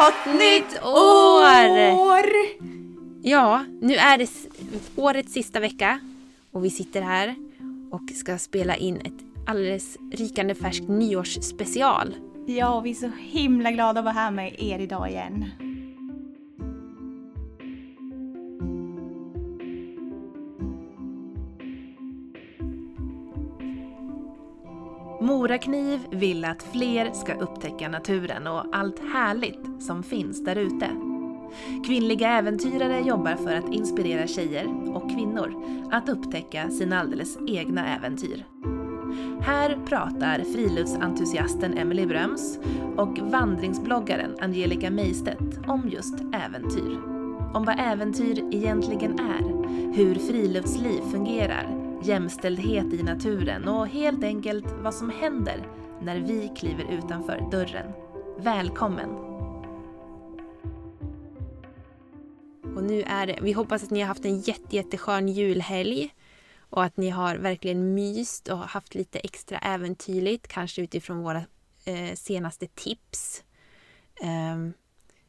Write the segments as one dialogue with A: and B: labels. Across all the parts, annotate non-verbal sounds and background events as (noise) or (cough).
A: Gott nytt år!
B: år!
A: Ja, nu är det årets sista vecka och vi sitter här och ska spela in ett alldeles rykande färskt nyårsspecial.
B: Ja, vi är så himla glada att vara här med er idag igen.
C: Morakniv vill att fler ska upptäcka naturen och allt härligt som finns där ute. Kvinnliga äventyrare jobbar för att inspirera tjejer och kvinnor att upptäcka sina alldeles egna äventyr. Här pratar friluftsentusiasten Emily Bröms och vandringsbloggaren Angelica Meistedt om just äventyr. Om vad äventyr egentligen är, hur friluftsliv fungerar, jämställdhet i naturen och helt enkelt vad som händer när vi kliver utanför dörren. Välkommen!
A: Och nu är det, vi hoppas att ni har haft en jätte, jätteskön julhelg och att ni har verkligen myst och haft lite extra äventyrligt, kanske utifrån våra eh, senaste tips. Um,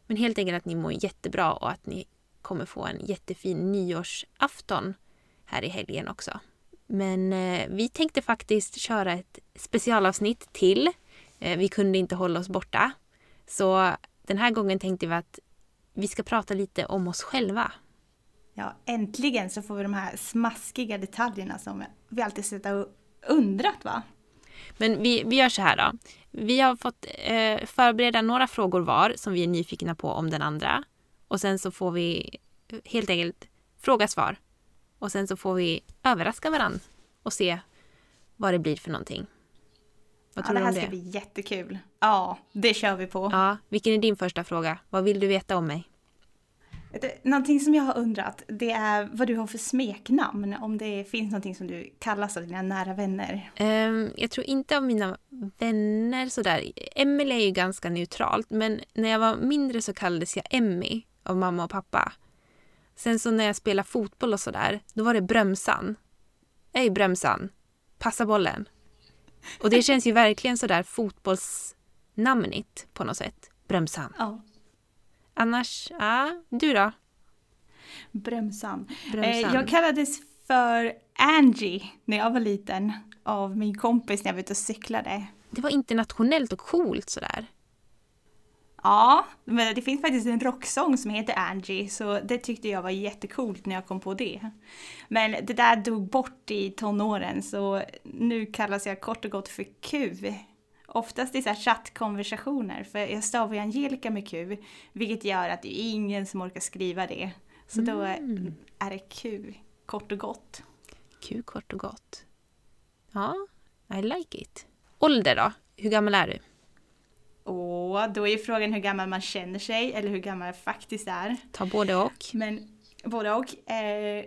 A: men helt enkelt att ni mår jättebra och att ni kommer få en jättefin nyårsafton här i helgen också. Men eh, vi tänkte faktiskt köra ett specialavsnitt till. Eh, vi kunde inte hålla oss borta. Så den här gången tänkte vi att vi ska prata lite om oss själva.
B: Ja, äntligen så får vi de här smaskiga detaljerna som vi alltid suttit och undrat va?
A: Men vi, vi gör så här då. Vi har fått eh, förbereda några frågor var som vi är nyfikna på om den andra. Och sen så får vi helt enkelt fråga svar. Och sen så får vi överraska varandra och se vad det blir för någonting. Vad
B: Ja,
A: tror
B: det
A: du
B: här
A: om
B: ska
A: det?
B: bli jättekul. Ja, det kör vi på.
A: Ja, vilken är din första fråga? Vad vill du veta om mig?
B: Någonting som jag har undrat, det är vad du har för smeknamn. Om det finns någonting som du kallas av dina nära vänner.
A: Ehm, jag tror inte av mina vänner sådär. Emily är ju ganska neutralt, men när jag var mindre så kallades jag Emmy av mamma och pappa. Sen så när jag spelade fotboll och sådär, då var det Brömsan. Ej Brömsan, passa bollen. Och det känns ju verkligen sådär fotbollsnamnigt på något sätt. Brömsan.
B: Ja,
A: Annars, ja, du då?
B: Brömsan.
A: Brömsan.
B: Eh, jag kallades för Angie när jag var liten av min kompis när jag var ute och cyklade.
A: Det var internationellt och coolt sådär.
B: Ja, men det finns faktiskt en rocksång som heter Angie så det tyckte jag var jättecoolt när jag kom på det. Men det där dog bort i tonåren så nu kallas jag kort och gott för Q. Oftast i så chattkonversationer för jag stavar ju Angelica med Q vilket gör att det är ingen som orkar skriva det. Så då
A: Mm.
B: är det Q, kort och gott.
A: Kul kort och gott. Ja, I like it. Ålder då? Hur gammal är du?
B: Då är frågan hur gammal man känner sig eller hur gammal jag faktiskt är.
A: Ta både och.
B: Men både och. Eh,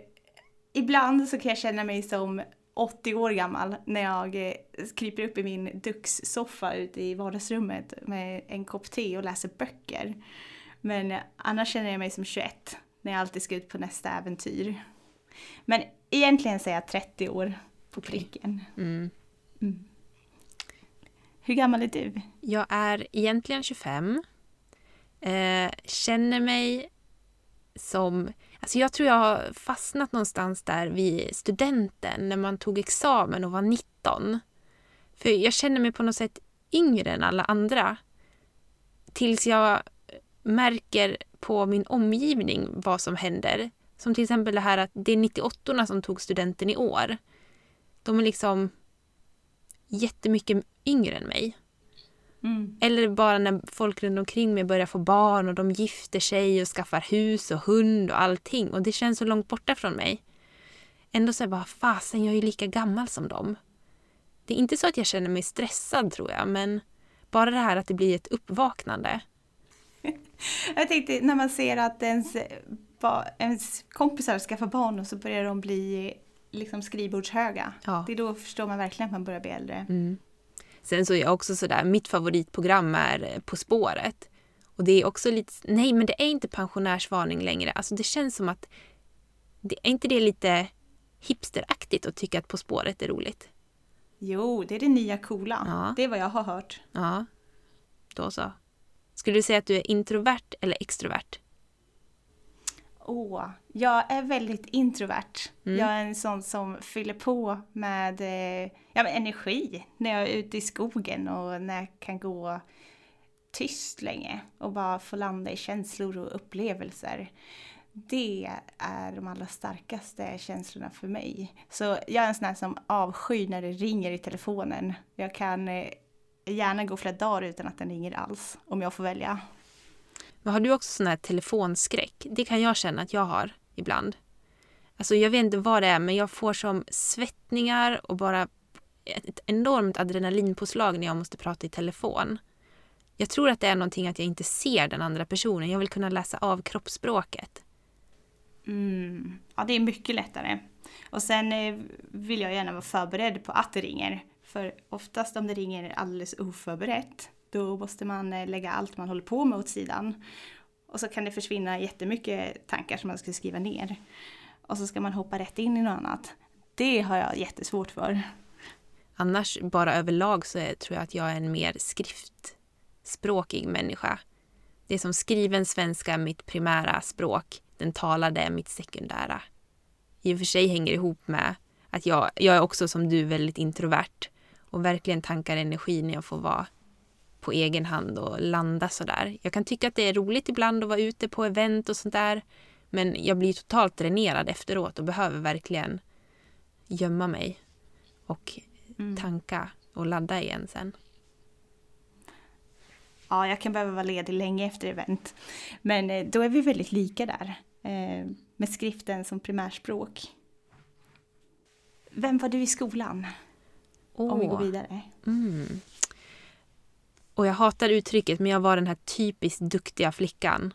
B: ibland så kan jag känna mig som 80 år gammal när jag eh, kryper upp i min duxsoffa ute i vardagsrummet med en kopp te och läser böcker. Men annars känner jag mig som 21 när jag alltid ska ut på nästa äventyr. Men egentligen säger jag 30 år på pricken.
A: Mm.
B: Mm. Hur gammal är du?
A: Jag är egentligen 25. Eh, känner mig som... Alltså jag tror jag har fastnat någonstans där vid studenten när man tog examen och var 19. För jag känner mig på något sätt yngre än alla andra. Tills jag märker på min omgivning vad som händer. Som till exempel det här att det är 98-orna som tog studenten i år. De är liksom jättemycket yngre än mig.
B: Mm.
A: Eller bara när folk runt omkring mig börjar få barn och de gifter sig och skaffar hus och hund och allting. Och det känns så långt borta från mig. Ändå så är jag bara, fasen jag är ju lika gammal som dem. Det är inte så att jag känner mig stressad tror jag, men bara det här att det blir ett uppvaknande. (laughs)
B: Jag tänkte när man ser att ens, ens kompisar skaffar barn och så börjar de bli liksom skrivbordshöga.
A: Ja.
B: Det är då förstår man verkligen att man börjar bli äldre.
A: Mm. Sen så är jag också sådär, mitt favoritprogram är eh, På spåret. Och det är också lite, nej men det är inte pensionärsvarning längre. Alltså det känns som att, det, är inte det lite hipsteraktigt att tycka att På spåret är roligt?
B: Jo, det är det nya coola.
A: Ja.
B: Det är vad jag har hört.
A: Ja, då så. Skulle du säga att du är introvert eller extrovert?
B: Åh, jag är väldigt introvert.
A: Mm.
B: Jag är en sån som fyller på med, eh, ja, med energi när jag är ute i skogen och när jag kan gå tyst länge och bara få landa i känslor och upplevelser. Det är de allra starkaste känslorna för mig. Så jag är en sån här som avskyr när det ringer i telefonen. Jag kan eh, gärna gå flera dagar utan att den ringer alls, om jag får välja.
A: Men har du också sån här telefonskräck? Det kan jag känna att jag har ibland. Alltså jag vet inte vad det är, men jag får som svettningar och bara ett enormt adrenalinpåslag när jag måste prata i telefon. Jag tror att det är någonting att jag inte ser den andra personen. Jag vill kunna läsa av kroppsspråket.
B: Mm. Ja, det är mycket lättare. Och sen eh, vill jag gärna vara förberedd på att det ringer. För oftast om det ringer alldeles oförberett, då måste man eh, lägga allt man håller på med åt sidan. Och så kan det försvinna jättemycket tankar som man ska skriva ner. Och så ska man hoppa rätt in i något annat. Det har jag jättesvårt för.
A: Annars, bara överlag, så är, tror jag att jag är en mer skriftspråkig människa. Det är som skriven svenska är mitt primära språk. Den talade är mitt sekundära. I och för sig hänger det ihop med att jag, jag är också som du väldigt introvert och verkligen tankar energi när jag får vara på egen hand och landa sådär. Jag kan tycka att det är roligt ibland att vara ute på event och sånt där. Men jag blir totalt dränerad efteråt och behöver verkligen gömma mig och
B: Mm.
A: tanka och ladda igen sen.
B: Ja, jag kan behöva vara ledig länge efter event. Men eh, då är vi väldigt lika där. Eh, med skriften som primärspråk. Vem var du i skolan? Om vi går vidare.
A: mm. Och jag hatar uttrycket, men jag var den här typiskt duktiga flickan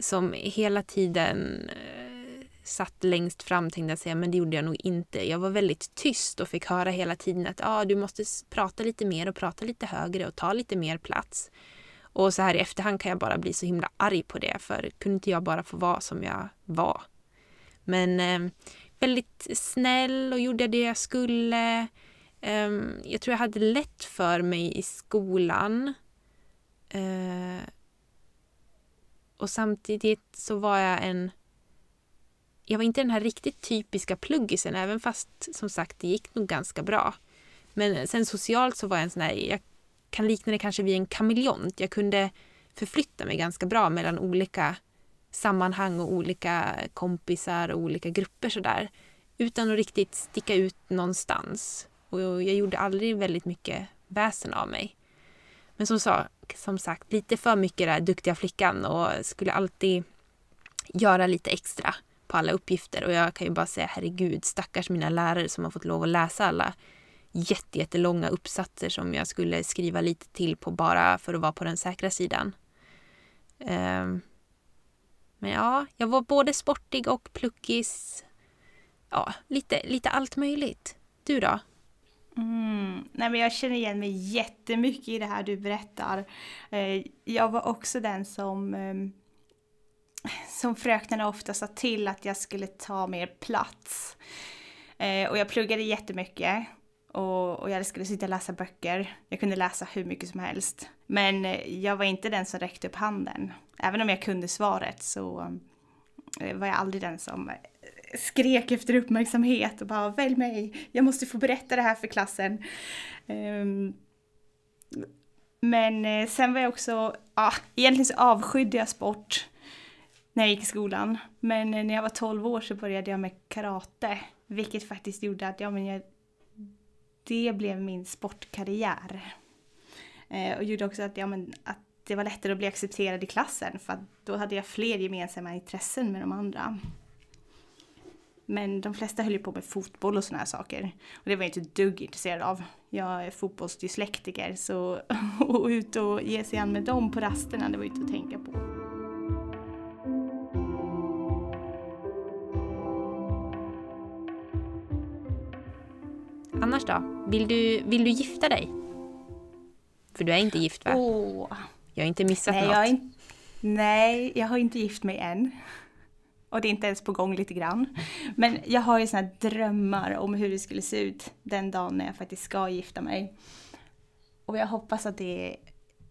A: som hela tiden eh, satt längst fram tänkte jag säga, men det gjorde jag nog inte. Jag var väldigt tyst och fick höra hela tiden att ah, du måste prata lite mer och prata lite högre och ta lite mer plats. Och så här i efterhand kan jag bara bli så himla arg på det, för kunde inte jag bara få vara som jag var? Men eh, väldigt snäll och gjorde det jag skulle. Ehm, jag tror jag hade lätt för mig i skolan. Eh, och samtidigt så var jag en... Jag var inte den här riktigt typiska pluggisen, även fast som sagt det gick nog ganska bra. Men sen socialt så var jag en sån här, jag kan likna det kanske vid en kameleont. Jag kunde förflytta mig ganska bra mellan olika sammanhang och olika kompisar och olika grupper sådär. Utan att riktigt sticka ut någonstans. Och jag gjorde aldrig väldigt mycket väsen av mig. Men som, sa, som sagt, lite för mycket där duktiga flickan och skulle alltid göra lite extra på alla uppgifter. Och jag kan ju bara säga herregud, stackars mina lärare som har fått lov att läsa alla jättelånga uppsatser som jag skulle skriva lite till på bara för att vara på den säkra sidan. Um, men ja, jag var både sportig och pluckis. Ja, lite, lite allt möjligt. Du då?
B: Mm. Nej, men jag känner igen mig jättemycket i det här du berättar. Eh, jag var också den som ehm, som fröknarna ofta sa till att jag skulle ta mer plats. Eh, och jag pluggade jättemycket och, och jag skulle sitta och läsa böcker. Jag kunde läsa hur mycket som helst. Men eh, jag var inte den som räckte upp handen. Även om jag kunde svaret så var jag aldrig den som skrek efter uppmärksamhet och bara välj mig, jag måste få berätta det här för klassen. Ehm, men eh, sen var jag också, ja, egentligen så avskydde jag sport när jag gick i skolan. Men eh, när jag var 12 år så började jag med karate, vilket faktiskt gjorde att ja, men jag, det blev min sportkarriär. Eh, och gjorde också att, ja, men, att det var lättare att bli accepterad i klassen för att då hade jag fler gemensamma intressen med de andra. Men de flesta höll ju på med fotboll och såna här saker. Och det var jag inte ett dugg intresserad av. Jag är fotbollsdyslektiker så (laughs) att ut och ge sig an med dem på rasterna, det var ju inte att tänka på.
A: Annars då? Vill du, vill du gifta dig? För du är inte gift va?
B: Åh,
A: Jag har inte missat
B: nej,
A: något.
B: jag är in... nej, jag har inte gift mig än. Och det är inte ens på gång lite grann. Men jag har ju såna här drömmar om hur det skulle se ut den dagen när jag faktiskt ska gifta mig. Och jag hoppas att det är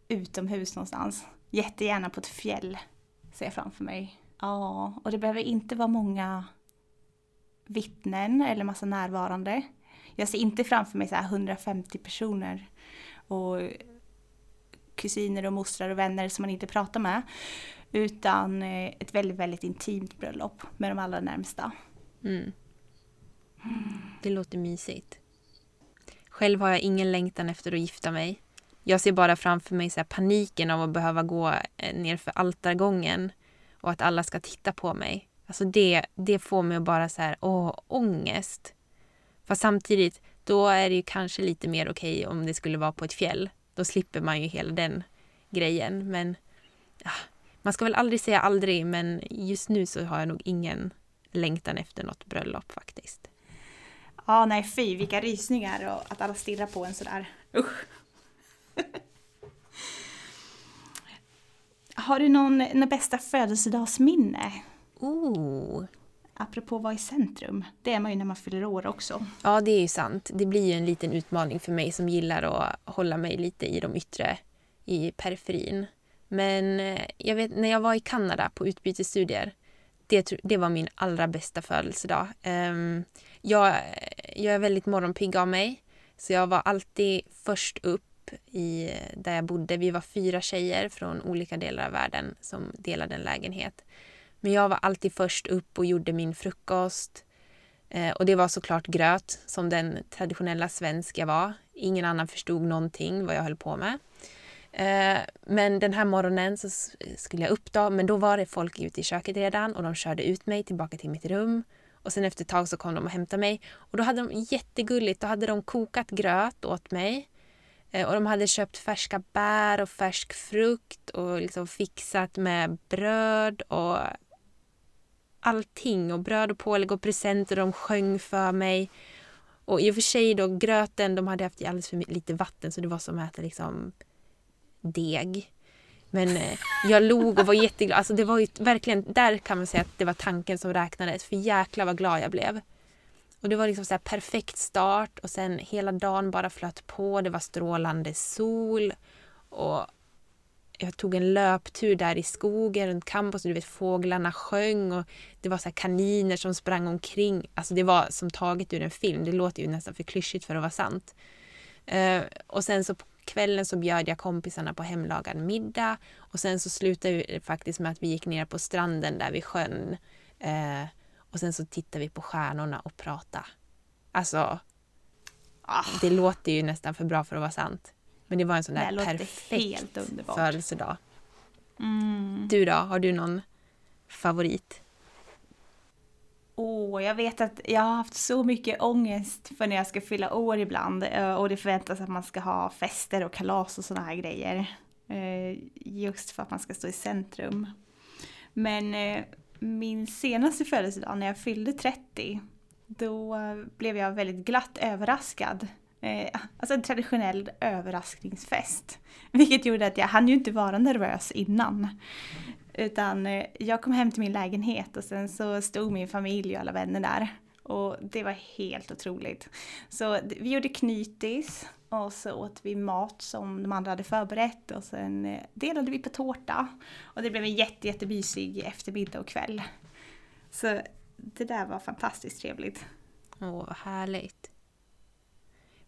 B: utomhus någonstans. jättegärna på ett fjäll, ser jag framför mig. Ja, och det behöver inte vara många vittnen eller massa närvarande. Jag ser inte framför mig så här 150 personer och kusiner och mostrar och vänner som man inte pratar med. Utan eh, ett väldigt, väldigt intimt bröllop med de allra närmsta.
A: Mm. Det låter mysigt. Själv har jag ingen längtan efter att gifta mig. Jag ser bara framför mig så paniken av att behöva gå nerför ner för altargången och att alla ska titta på mig. Alltså det, det får mig att bara så här, åh, ångest. Fast samtidigt, då är det ju kanske lite mer okej okay om det skulle vara på ett fjäll. Då slipper man ju hela den grejen. Men ja, man ska väl aldrig säga aldrig, men just nu så har jag nog ingen längtan efter något bröllop faktiskt.
B: Ja, nej fy, vilka rysningar och att alla stirrar på en sådär. Usch. (laughs) Har du någon, någon bästa födelsedagsminne?
A: Oh.
B: Apropå vara i centrum. Det är man ju när man fyller år också.
A: Ja, det är ju sant. Det blir ju en liten utmaning för mig som gillar att hålla mig lite i de yttre, i periferin. Men eh, jag vet, när jag var i Kanada på utbytesstudier, det, det var min allra bästa födelsedag. Um, jag, jag är väldigt morgonpigg av mig, så jag var alltid först upp i, eh, där jag bodde. Vi var fyra tjejer från olika delar av världen som delade en lägenhet. Men jag var alltid först upp och gjorde min frukost. Eh, och det var såklart gröt, som den traditionella svensk jag var. Ingen annan förstod någonting vad jag höll på med. Eh, men den här morgonen så skulle jag upp då, men då var det folk ute i köket redan och de körde ut mig tillbaka till mitt rum. Och sen efter ett tag så kom de och hämtade mig. Och då hade de jättegulligt, då hade de kokat gröt åt mig. Eh, och de hade köpt färska bär och färsk frukt och liksom fixat med bröd och allting. Och bröd och pålägg och presenter. De sjöng för mig. Och i och för sig då, gröten, de hade haft i alldeles för lite vatten så det var som att äta liksom deg. Men eh, jag log och var jätteglad. Alltså det var ju verkligen, där kan man säga att det var tanken som räknades. För jäklar vad glad jag blev. Och det var liksom så perfekt start och sen hela dagen bara flöt på. Det var strålande sol och jag tog en löptur där i skogen runt campus och du vet fåglarna sjöng och det var så kaniner som sprang omkring. Alltså det var som taget ur en film. Det låter ju nästan för klyschigt för att vara sant. Uh, och sen så på kvällen så bjöd jag kompisarna på hemlagad middag och sen så slutade det faktiskt med att vi gick ner på stranden där vid sjön. Uh, och sen så tittade vi på stjärnorna och pratade. Alltså, ah. det låter ju nästan för bra för att vara sant. Men det var en sån där perfekt födelsedag. Mm. Du då, har du någon favorit?
B: Åh, oh, jag vet att jag har haft så mycket ångest för när jag ska fylla år ibland eh, och det förväntas att man ska ha fester och kalas och såna här grejer. Eh, just för att man ska stå i centrum. Men eh, min senaste födelsedag när jag fyllde 30, då blev jag väldigt glatt överraskad. Alltså en traditionell överraskningsfest. Vilket gjorde att jag hann ju inte vara nervös innan. Utan eh, jag kom hem till min lägenhet och sen så stod min familj och alla vänner där. Och det var helt otroligt. Så vi gjorde knytis och så åt vi mat som de andra hade förberett och sen eh, delade vi på tårta. Och det blev en jätte, jättemysig eftermiddag och kväll. Så det där var fantastiskt trevligt.
A: Åh, vad härligt.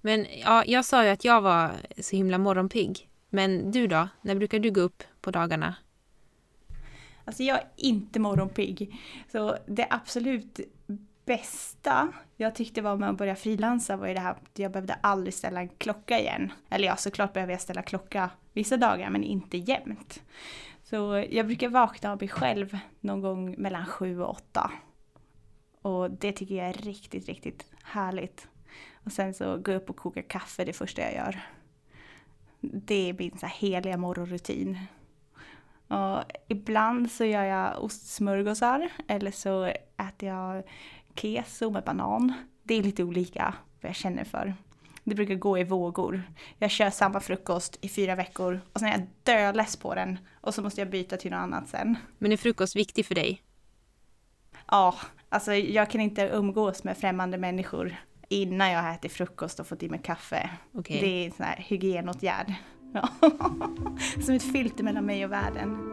A: Men ja, jag sa ju att jag var så himla morgonpigg. Men du då? När brukar du gå upp på dagarna?
B: Alltså jag är inte morgonpigg. Så det absolut bästa jag tyckte var med att börja frilansa var ju det här att jag behövde aldrig ställa en klocka igen. Eller ja, såklart behöver jag ställa klocka vissa dagar men inte jämt. Så jag brukar vakna av mig själv någon gång mellan sju och åtta. Och det tycker jag är riktigt, riktigt härligt. Och sen så gå upp och koka kaffe det första jag gör. Det är min så här heliga morgonrutin. Och ibland så gör jag ostsmörgåsar eller så äter jag keso med banan. Det är lite olika vad jag känner för. Det brukar gå i vågor. Jag kör samma frukost i fyra veckor och sen är jag döless på den och så måste jag byta till något annat sen.
A: Men är frukost viktig för dig?
B: Ja, alltså jag kan inte umgås med främmande människor innan jag har ätit frukost och fått i mig kaffe. Okay. Det är en sån här hygienåtgärd. Ja. (laughs) Som ett filter mellan mig och världen.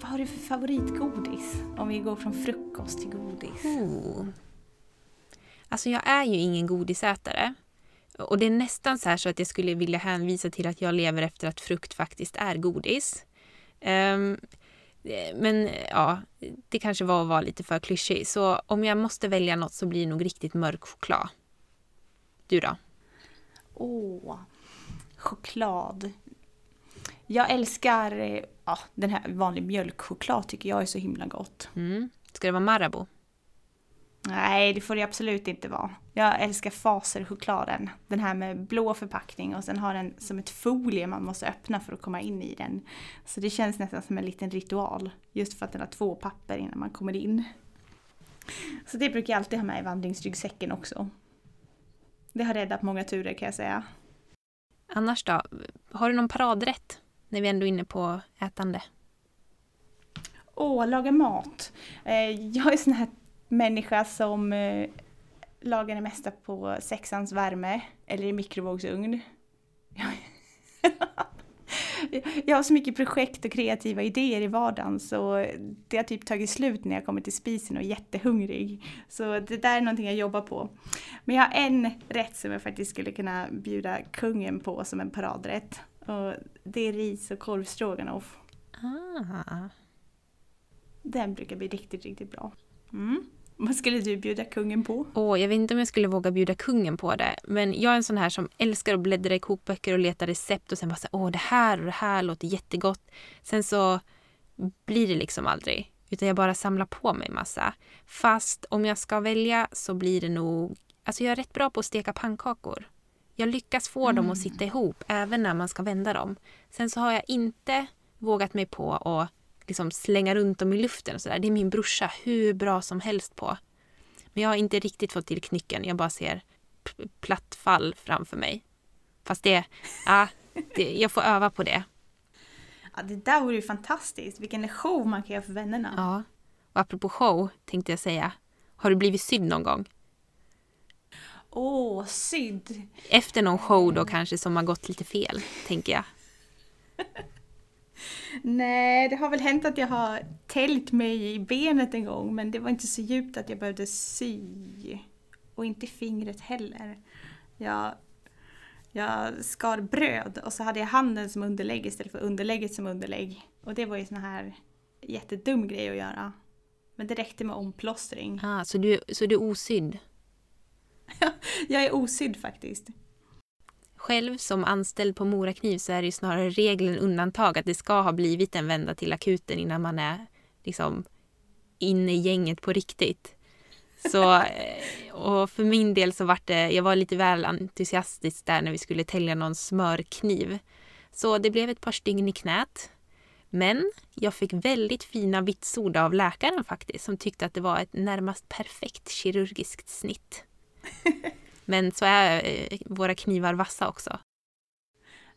B: Vad har du för favoritgodis? Om vi går från frukost till godis.
A: Oh. Alltså jag är ju ingen godisätare. Och det är nästan så här så att jag skulle vilja hänvisa till att jag lever efter att frukt faktiskt är godis. Um, men ja, det kanske var att vara lite för klyschig. Så om jag måste välja något så blir det nog riktigt mörk choklad. Du då?
B: Åh, choklad. Jag älskar ja, den här vanlig mjölkchoklad tycker jag är så himla gott.
A: Mm. Ska det vara Marabou?
B: Nej, det får det absolut inte vara. Jag älskar Faser-chokladen. Den här med blå förpackning och sen har den som ett folie man måste öppna för att komma in i den. Så det känns nästan som en liten ritual. Just för att den har två papper innan man kommer in. Så det brukar jag alltid ha med i vandringsryggsäcken också. Det har räddat många turer kan jag säga.
A: Annars då? Har du någon paradrätt? När vi ändå är inne på ätande.
B: Åh, laga mat. Eh, jag är sån här människa som eh, lagar det mesta på sexans värme eller i mikrovågsugn. (laughs) jag har så mycket projekt och kreativa idéer i vardagen så det har typ tagit slut när jag kommer till spisen och är jättehungrig. Så det där är någonting jag jobbar på. Men jag har en rätt som jag faktiskt skulle kunna bjuda kungen på som en paradrätt. Och det är ris och korvstroganoff.
A: Ah.
B: Den brukar bli riktigt, riktigt bra. Mm. Vad skulle du bjuda kungen på?
A: Åh, jag vet inte om jag skulle våga bjuda kungen på det. Men jag är en sån här som älskar att bläddra i kokböcker och leta recept och sen bara säga åh det här och det här låter jättegott. Sen så blir det liksom aldrig. Utan jag bara samlar på mig massa. Fast om jag ska välja så blir det nog... Alltså jag är rätt bra på att steka pannkakor. Jag lyckas få mm. dem att sitta ihop även när man ska vända dem. Sen så har jag inte vågat mig på att liksom slänga runt dem i luften och sådär. Det är min brorsa hur bra som helst på. Men jag har inte riktigt fått till knycken. Jag bara ser platt fall framför mig. Fast det, ja, det, jag får öva på det.
B: Ja, det där vore ju fantastiskt. Vilken show man kan göra för vännerna.
A: Ja. Och apropå show tänkte jag säga. Har du blivit sydd någon gång?
B: Åh, oh, sydd!
A: Efter någon show då kanske som har gått lite fel, tänker jag. (laughs)
B: Nej, det har väl hänt att jag har täljt mig i benet en gång men det var inte så djupt att jag behövde sy. Och inte fingret heller. Jag, jag skar bröd och så hade jag handen som underlägg istället för underlägget som underlägg. Och det var ju sån här jättedum grej att göra. Men det räckte med omplåstring.
A: Ah, så, du, så du är osydd? (laughs)
B: jag är osydd faktiskt.
A: Själv som anställd på Morakniv så är det snarare regel än undantag att det ska ha blivit en vända till akuten innan man är liksom inne i gänget på riktigt. Så, (laughs) eh, och för min del så var det, jag var lite väl entusiastisk där när vi skulle tälja någon smörkniv. Så det blev ett par stygn i knät. Men jag fick väldigt fina vitsord av läkaren faktiskt som tyckte att det var ett närmast perfekt kirurgiskt snitt. Men så är eh, våra knivar vassa också.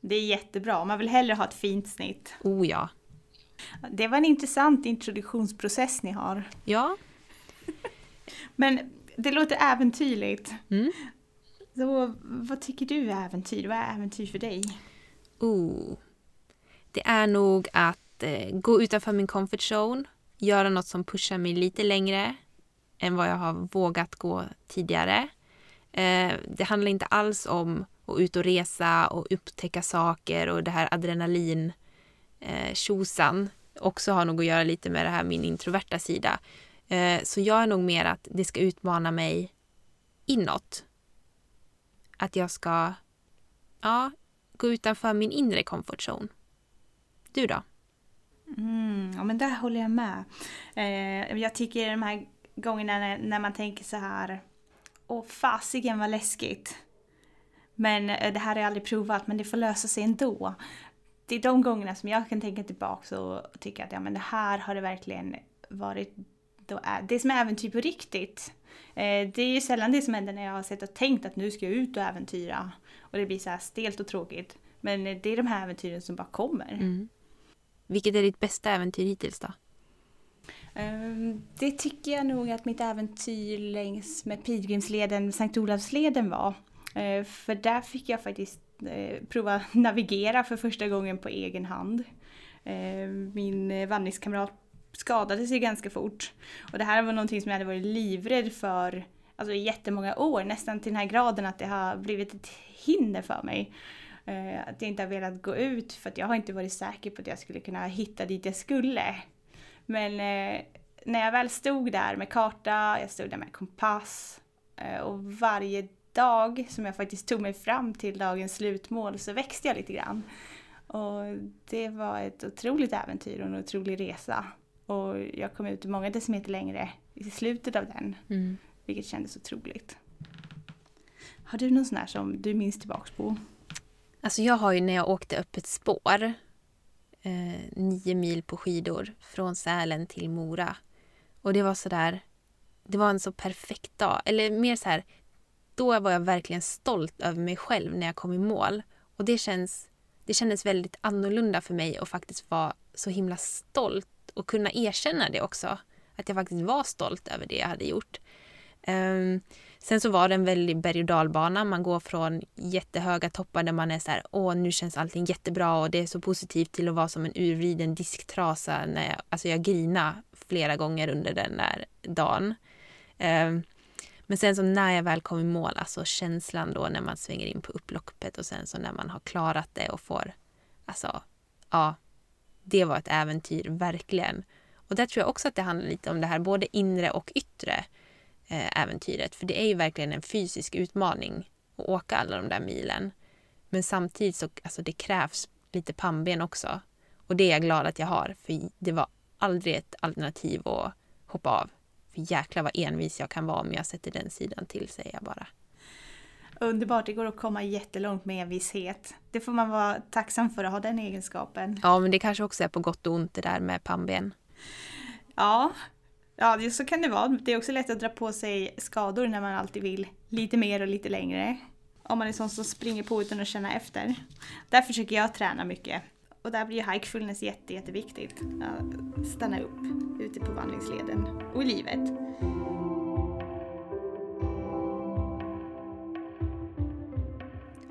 B: Det är jättebra, man vill hellre ha ett fint snitt.
A: Oh ja.
B: Det var en intressant introduktionsprocess ni har.
A: Ja. (laughs)
B: Men det låter äventyrligt.
A: Mm.
B: Så vad tycker du är äventyr? Vad är äventyr för dig?
A: Oh. Det är nog att eh, gå utanför min comfort zone, göra något som pushar mig lite längre än vad jag har vågat gå tidigare. Eh, det handlar inte alls om att ut och resa och upptäcka saker och det här adrenalin eh, tjosan också har nog att göra lite med det här min introverta sida. Eh, så jag är nog mer att det ska utmana mig inåt. Att jag ska ja, gå utanför min inre comfort zone. Du då?
B: Mm, ja men där håller jag med. Eh, jag tycker de här gångerna när, när man tänker så här och fasiken var läskigt. Men eh, det här har jag aldrig provat men det får lösa sig ändå. Det är de gångerna som jag kan tänka tillbaka och tycka att ja men det här har det verkligen varit då är, det som är äventyr på riktigt. Eh, det är ju sällan det som händer när jag har sett och tänkt att nu ska jag ut och äventyra. Och det blir så här stelt och tråkigt. Men eh, det är de här äventyren som bara kommer.
A: Mm. Vilket är ditt bästa äventyr hittills då?
B: Ehm, det tycker jag nog att mitt äventyr längs med Pilgrimsleden, Sankt Olavsleden var. Ehm, för där fick jag faktiskt eh, prova navigera för första gången på egen hand. Ehm, min eh, vandringskamrat skadade sig ganska fort. Och det här var någonting som jag hade varit livrädd för alltså, i jättemånga år, nästan till den här graden att det har blivit ett hinder för mig. Att jag inte har velat gå ut för att jag har inte varit säker på att jag skulle kunna hitta dit jag skulle. Men eh, när jag väl stod där med karta, jag stod där med kompass eh, och varje dag som jag faktiskt tog mig fram till dagens slutmål så växte jag lite grann. Och det var ett otroligt äventyr och en otrolig resa. Och jag kom ut många decimeter längre i slutet av den,
A: Mm.
B: vilket kändes otroligt. Har du någon sån här som du minns tillbaks på?
A: Alltså jag har ju när jag åkte upp ett spår, eh, nio mil på skidor från Sälen till Mora. Och det var så där, det var en så perfekt dag. Eller mer så här, då var jag verkligen stolt över mig själv när jag kom i mål. Och det, känns, det kändes väldigt annorlunda för mig att faktiskt vara så himla stolt och kunna erkänna det också. Att jag faktiskt var stolt över det jag hade gjort. Ehm, sen så var det en väldig berg och dalbana. Man går från jättehöga toppar där man är så här, åh nu känns allting jättebra och det är så positivt till att vara som en urvriden disktrasa. När jag, alltså jag grina flera gånger under den där dagen. Um, men sen så när jag väl kom i mål, alltså känslan då när man svänger in på upploppet och sen så när man har klarat det och får, alltså, ja, det var ett äventyr, verkligen. Och där tror jag också att det handlar lite om det här, både inre och yttre äventyret. För det är ju verkligen en fysisk utmaning att åka alla de där milen. Men samtidigt så alltså det krävs lite pannben också. Och det är jag glad att jag har, för det var aldrig ett alternativ att hoppa av. För jäklar vad envis jag kan vara om jag sätter den sidan till, säger jag bara.
B: Underbart, det går att komma jättelångt med envishet. Det får man vara tacksam för att ha den egenskapen.
A: Ja, men det kanske också är på gott och ont det där med pannben.
B: Ja, ja så kan det vara. Det är också lätt att dra på sig skador när man alltid vill lite mer och lite längre. Om man är sån som springer på utan att känna efter. Där försöker jag träna mycket. Och där blir ju hikefulness jätte, jätteviktigt. Att stanna upp ute på vandringsleden och i livet.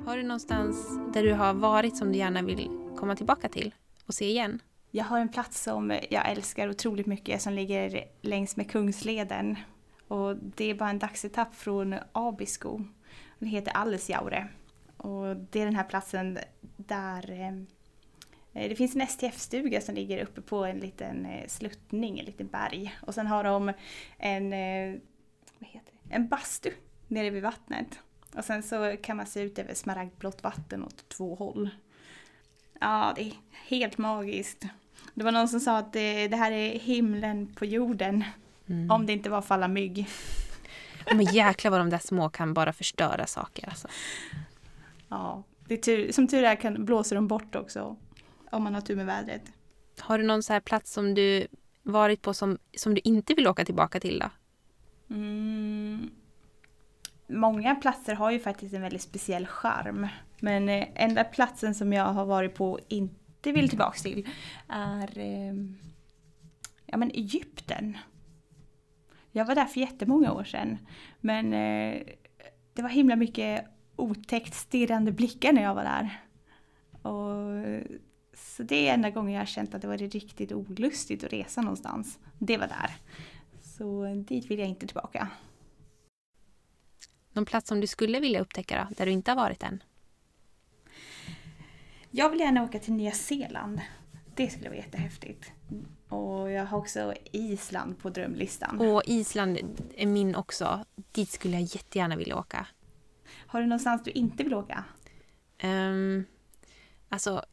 A: Har du någonstans där du har varit som du gärna vill komma tillbaka till och se igen?
B: Jag har en plats som jag älskar otroligt mycket som ligger längs med Kungsleden. Och det är bara en dagsetapp från Abisko. Den heter Allesjaure. Och det är den här platsen där eh, det finns en STF-stuga som ligger uppe på en liten eh, sluttning, en liten berg. Och sen har de en, eh, vad heter det? en bastu nere vid vattnet. Och sen så kan man se ut över smaragdblått vatten åt två håll. Ja, det är helt magiskt. Det var någon som sa att det, det här är himlen på jorden. Om det inte var för alla mygg.
A: Men jäklar vad de där små kan bara förstöra saker. Alltså.
B: Ja, det tur, som tur är kan, blåser de bort också. Om man har tur med vädret.
A: Har du någon så här plats som du varit på som, som du inte vill åka tillbaka till då?
B: Mm. Många platser har ju faktiskt en väldigt speciell charm. Men eh, enda platsen som jag har varit på och inte vill tillbaks till är eh, ja, men Egypten. Jag var där för jättemånga år sedan. Men eh, det var himla mycket otäckt stirrande blickar när jag var där. Och, så det är enda gången jag har känt att det var riktigt olustigt att resa någonstans. Det var där. Så dit vill jag inte tillbaka.
A: Någon plats som du skulle vilja upptäcka då, där du inte har varit än?
B: Jag vill gärna åka till Nya Zeeland. Det skulle vara jättehäftigt. Och jag har också Island på drömlistan.
A: Och Island är min också. Dit skulle jag jättegärna vilja åka.
B: Har du någonstans du inte vill åka?
A: Um, alltså,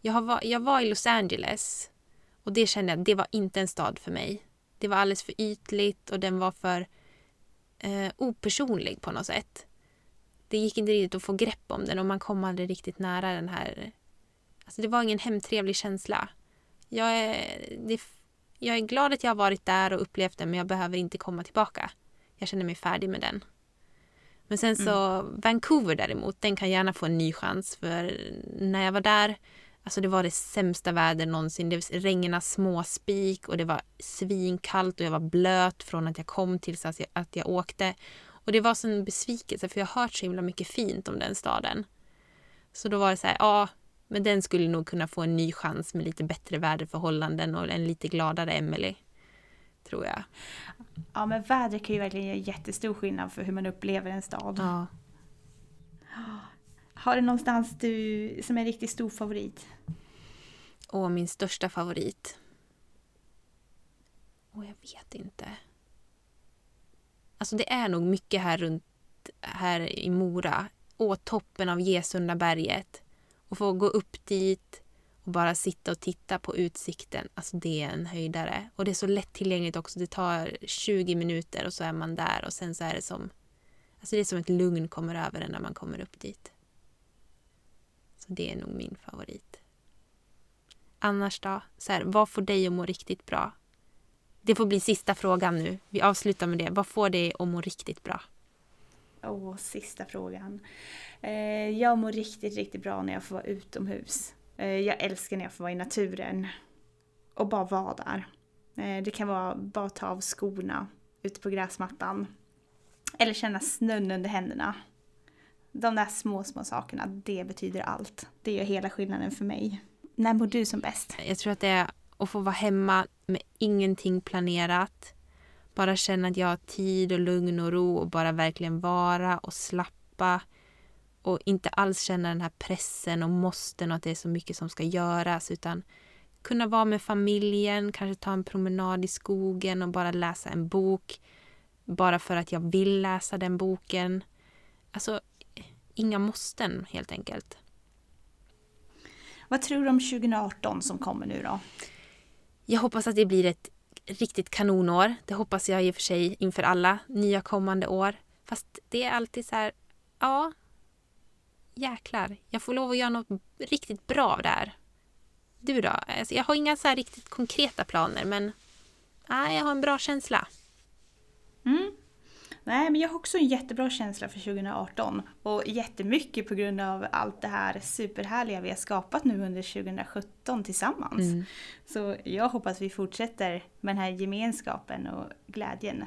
A: jag, har, jag var i Los Angeles och det kände jag, det var inte en stad för mig. Det var alldeles för ytligt och den var för eh, opersonlig på något sätt. Det gick inte riktigt att få grepp om den och man kom aldrig riktigt nära den här... Alltså det var ingen hemtrevlig känsla. Jag är, det, jag är glad att jag har varit där och upplevt den men jag behöver inte komma tillbaka. Jag känner mig färdig med den. Men sen så Vancouver däremot, den kan gärna få en ny chans för när jag var där Alltså det var det sämsta väder någonsin. Det regnade småspik och det var svinkallt och jag var blöt från att jag kom tills att jag, att jag åkte. Och det var en besvikelse för jag har hört så himla mycket fint om den staden. Så då var det så här, ja, men den skulle nog kunna få en ny chans med lite bättre väderförhållanden och en lite gladare Emily. Tror jag.
B: Ja, men vädret kan ju verkligen göra jättestor skillnad för hur man upplever en stad.
A: Ja.
B: Har du någonstans du som är en riktigt stor favorit?
A: Och min största favorit? Och jag vet inte. Alltså det är nog mycket här runt här i Mora. Åt toppen av Gesundaberget. Och få gå upp dit och bara sitta och titta på utsikten. Alltså det är en höjdare. Och det är så lättillgängligt också. Det tar 20 minuter och så är man där och sen så är det som Alltså det är som ett lugn kommer över en när man kommer upp dit. Så det är nog min favorit. Annars då? Så här, vad får dig att må riktigt bra? Det får bli sista frågan nu. Vi avslutar med det. Vad får dig att må riktigt bra?
B: Åh, oh, sista frågan. Eh, jag mår riktigt, riktigt bra när jag får vara utomhus. Eh, jag älskar när jag får vara i naturen. Och bara vara där. Eh, det kan vara bara ta av skorna ute på gräsmattan. Eller känna snön under händerna. De där små, små sakerna, det betyder allt. Det gör hela skillnaden för mig. När mår du som bäst?
A: Jag tror att det är att få vara hemma med ingenting planerat. Bara känna att jag har tid och lugn och ro och bara verkligen vara och slappa. Och inte alls känna den här pressen och måsten och att det är så mycket som ska göras utan kunna vara med familjen, kanske ta en promenad i skogen och bara läsa en bok. Bara för att jag vill läsa den boken. Alltså, inga måsten helt enkelt.
B: Vad tror du om 2018 som kommer nu då?
A: Jag hoppas att det blir ett riktigt kanonår. Det hoppas jag i och för sig inför alla nya kommande år. Fast det är alltid så här, ja, jäklar, jag får lov att göra något riktigt bra av det här. Du då? Alltså, jag har inga så riktigt konkreta planer men nej, jag har en bra känsla.
B: Mm. Nej, men jag har också en jättebra känsla för 2018 och jättemycket på grund av allt det här superhärliga vi har skapat nu under 2017 tillsammans. Mm. Så jag hoppas vi fortsätter med den här gemenskapen och glädjen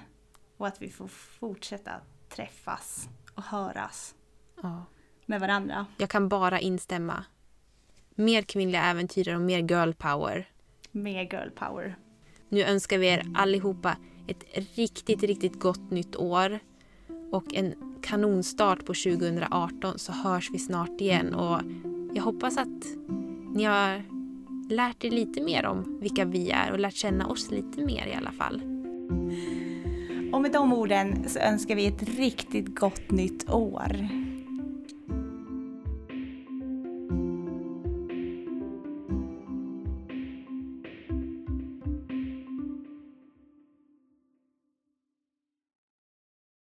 B: och att vi får fortsätta träffas och höras ja. med varandra.
A: Jag kan bara instämma. Mer kvinnliga äventyrare och mer girl power.
B: Mer girl power.
A: Nu önskar vi er allihopa ett riktigt, riktigt gott nytt år och en kanonstart på 2018 så hörs vi snart igen och jag hoppas att ni har lärt er lite mer om vilka vi är och lärt känna oss lite mer i alla fall.
B: Och med de orden så önskar vi ett riktigt gott nytt år.